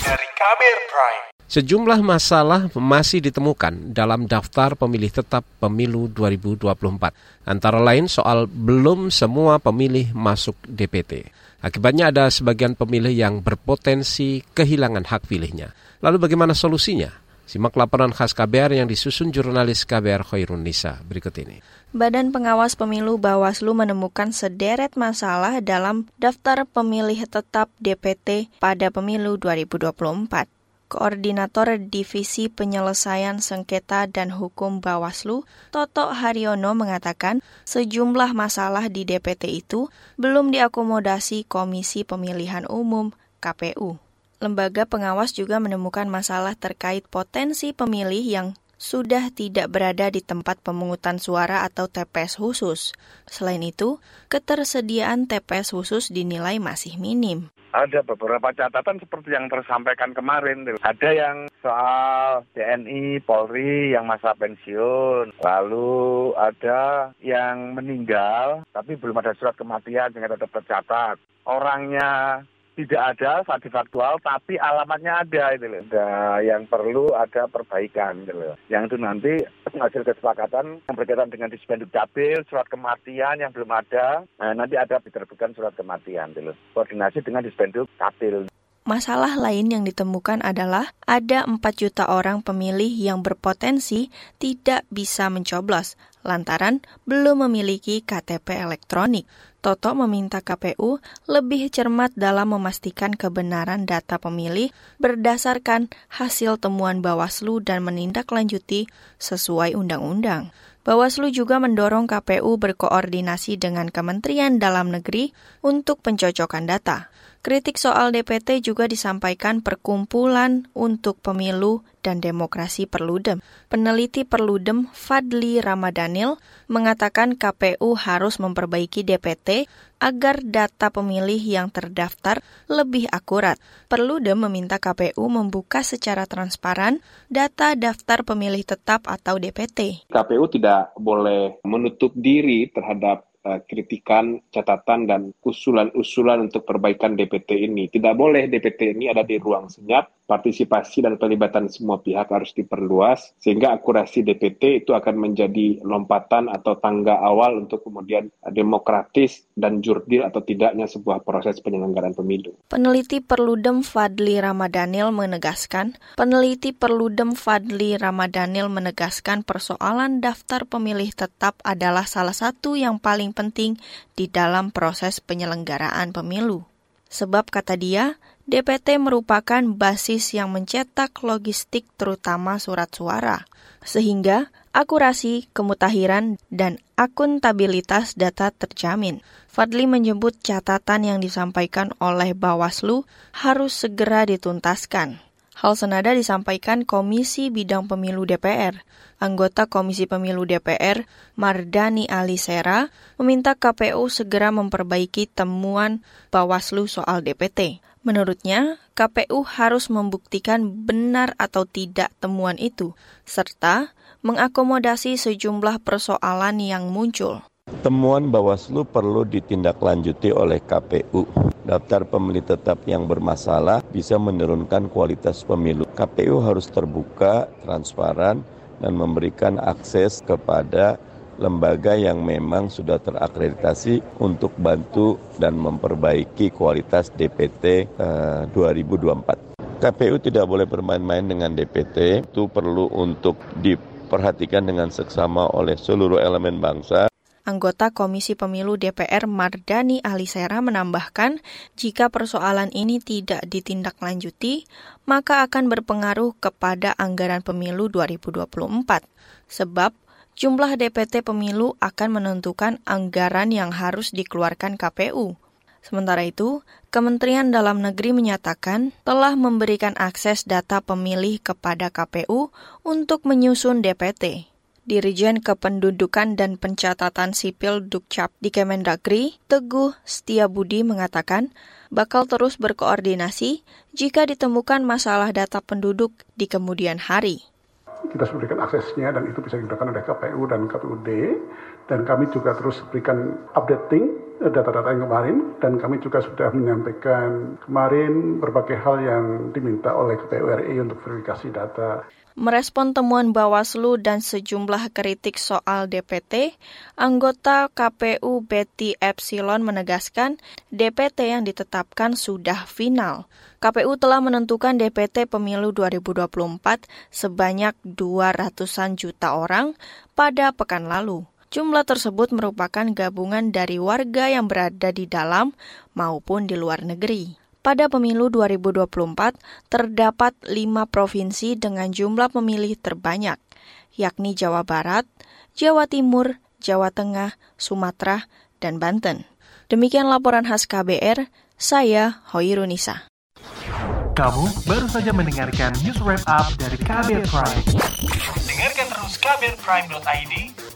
Dari Kabir Prime. Sejumlah masalah masih ditemukan dalam daftar pemilih tetap pemilu 2024. Antara lain soal belum semua pemilih masuk DPT. Akibatnya ada sebagian pemilih yang berpotensi kehilangan hak pilihnya. Lalu bagaimana solusinya? Simak laporan khas KBR yang disusun jurnalis KBR Khairun Nisa berikut ini. Badan Pengawas Pemilu Bawaslu menemukan sederet masalah dalam daftar pemilih tetap DPT pada pemilu 2024. Koordinator Divisi Penyelesaian Sengketa dan Hukum Bawaslu, Toto Haryono mengatakan sejumlah masalah di DPT itu belum diakomodasi Komisi Pemilihan Umum KPU. Lembaga pengawas juga menemukan masalah terkait potensi pemilih yang sudah tidak berada di tempat pemungutan suara atau TPS khusus. Selain itu, ketersediaan TPS khusus dinilai masih minim. Ada beberapa catatan seperti yang tersampaikan kemarin. Ada yang soal TNI, Polri yang masa pensiun. Lalu ada yang meninggal tapi belum ada surat kematian sehingga tetap tercatat. Orangnya tidak ada saat faktual tapi alamatnya ada itu loh. Ada yang perlu ada perbaikan gitu loh. Yang itu nanti hasil kesepakatan yang berkaitan dengan dispenduk dapil, surat kematian yang belum ada, nah, nanti ada diterbitkan surat kematian gitu loh. Koordinasi dengan dispenduk dapil. Masalah lain yang ditemukan adalah ada 4 juta orang pemilih yang berpotensi tidak bisa mencoblos lantaran belum memiliki KTP elektronik. Toto meminta KPU lebih cermat dalam memastikan kebenaran data pemilih berdasarkan hasil temuan Bawaslu dan menindaklanjuti sesuai undang-undang. Bawaslu juga mendorong KPU berkoordinasi dengan Kementerian Dalam Negeri untuk pencocokan data. Kritik soal DPT juga disampaikan Perkumpulan untuk Pemilu dan Demokrasi Perludem. Peneliti Perludem Fadli Ramadanil mengatakan KPU harus memperbaiki DPT agar data pemilih yang terdaftar lebih akurat. Perludem meminta KPU membuka secara transparan data daftar pemilih tetap atau DPT. KPU tidak boleh menutup diri terhadap Eh, kritikan, catatan, dan usulan-usulan untuk perbaikan DPT ini. Tidak boleh DPT ini ada di ruang senyap, partisipasi dan pelibatan semua pihak harus diperluas, sehingga akurasi DPT itu akan menjadi lompatan atau tangga awal untuk kemudian demokratis dan jurdil atau tidaknya sebuah proses penyelenggaraan pemilu. Peneliti Perludem Fadli Ramadhanil menegaskan, peneliti Perludem Fadli Ramadhanil menegaskan persoalan daftar pemilih tetap adalah salah satu yang paling paling penting di dalam proses penyelenggaraan pemilu. Sebab kata dia, DPT merupakan basis yang mencetak logistik terutama surat suara, sehingga akurasi, kemutahiran, dan akuntabilitas data terjamin. Fadli menyebut catatan yang disampaikan oleh Bawaslu harus segera dituntaskan. Hal senada disampaikan Komisi Bidang Pemilu DPR. Anggota Komisi Pemilu DPR, Mardani Alisera, meminta KPU segera memperbaiki temuan Bawaslu soal DPT. Menurutnya, KPU harus membuktikan benar atau tidak temuan itu, serta mengakomodasi sejumlah persoalan yang muncul. Temuan Bawaslu perlu ditindaklanjuti oleh KPU daftar pemilih tetap yang bermasalah bisa menurunkan kualitas pemilu. KPU harus terbuka, transparan, dan memberikan akses kepada lembaga yang memang sudah terakreditasi untuk bantu dan memperbaiki kualitas DPT eh, 2024. KPU tidak boleh bermain-main dengan DPT, itu perlu untuk diperhatikan dengan seksama oleh seluruh elemen bangsa. Anggota Komisi Pemilu DPR Mardani Alisera menambahkan, jika persoalan ini tidak ditindaklanjuti, maka akan berpengaruh kepada anggaran pemilu 2024. Sebab jumlah DPT pemilu akan menentukan anggaran yang harus dikeluarkan KPU. Sementara itu, Kementerian Dalam Negeri menyatakan telah memberikan akses data pemilih kepada KPU untuk menyusun DPT. Dirijen Kependudukan dan Pencatatan Sipil Dukcap di Kemendagri, Teguh Setiabudi mengatakan bakal terus berkoordinasi jika ditemukan masalah data penduduk di kemudian hari. Kita berikan aksesnya dan itu bisa digunakan oleh KPU dan KPUD dan kami juga terus berikan updating data-data yang kemarin dan kami juga sudah menyampaikan kemarin berbagai hal yang diminta oleh KPU RI untuk verifikasi data. Merespon temuan Bawaslu dan sejumlah kritik soal DPT, anggota KPU Betty Epsilon menegaskan DPT yang ditetapkan sudah final. KPU telah menentukan DPT pemilu 2024 sebanyak 200-an juta orang pada pekan lalu. Jumlah tersebut merupakan gabungan dari warga yang berada di dalam maupun di luar negeri. Pada pemilu 2024, terdapat lima provinsi dengan jumlah pemilih terbanyak, yakni Jawa Barat, Jawa Timur, Jawa Tengah, Sumatera, dan Banten. Demikian laporan khas KBR, saya Hoirunisa. Kamu baru saja mendengarkan news wrap up dari KBR Prime. Dengarkan terus kbrprime.id,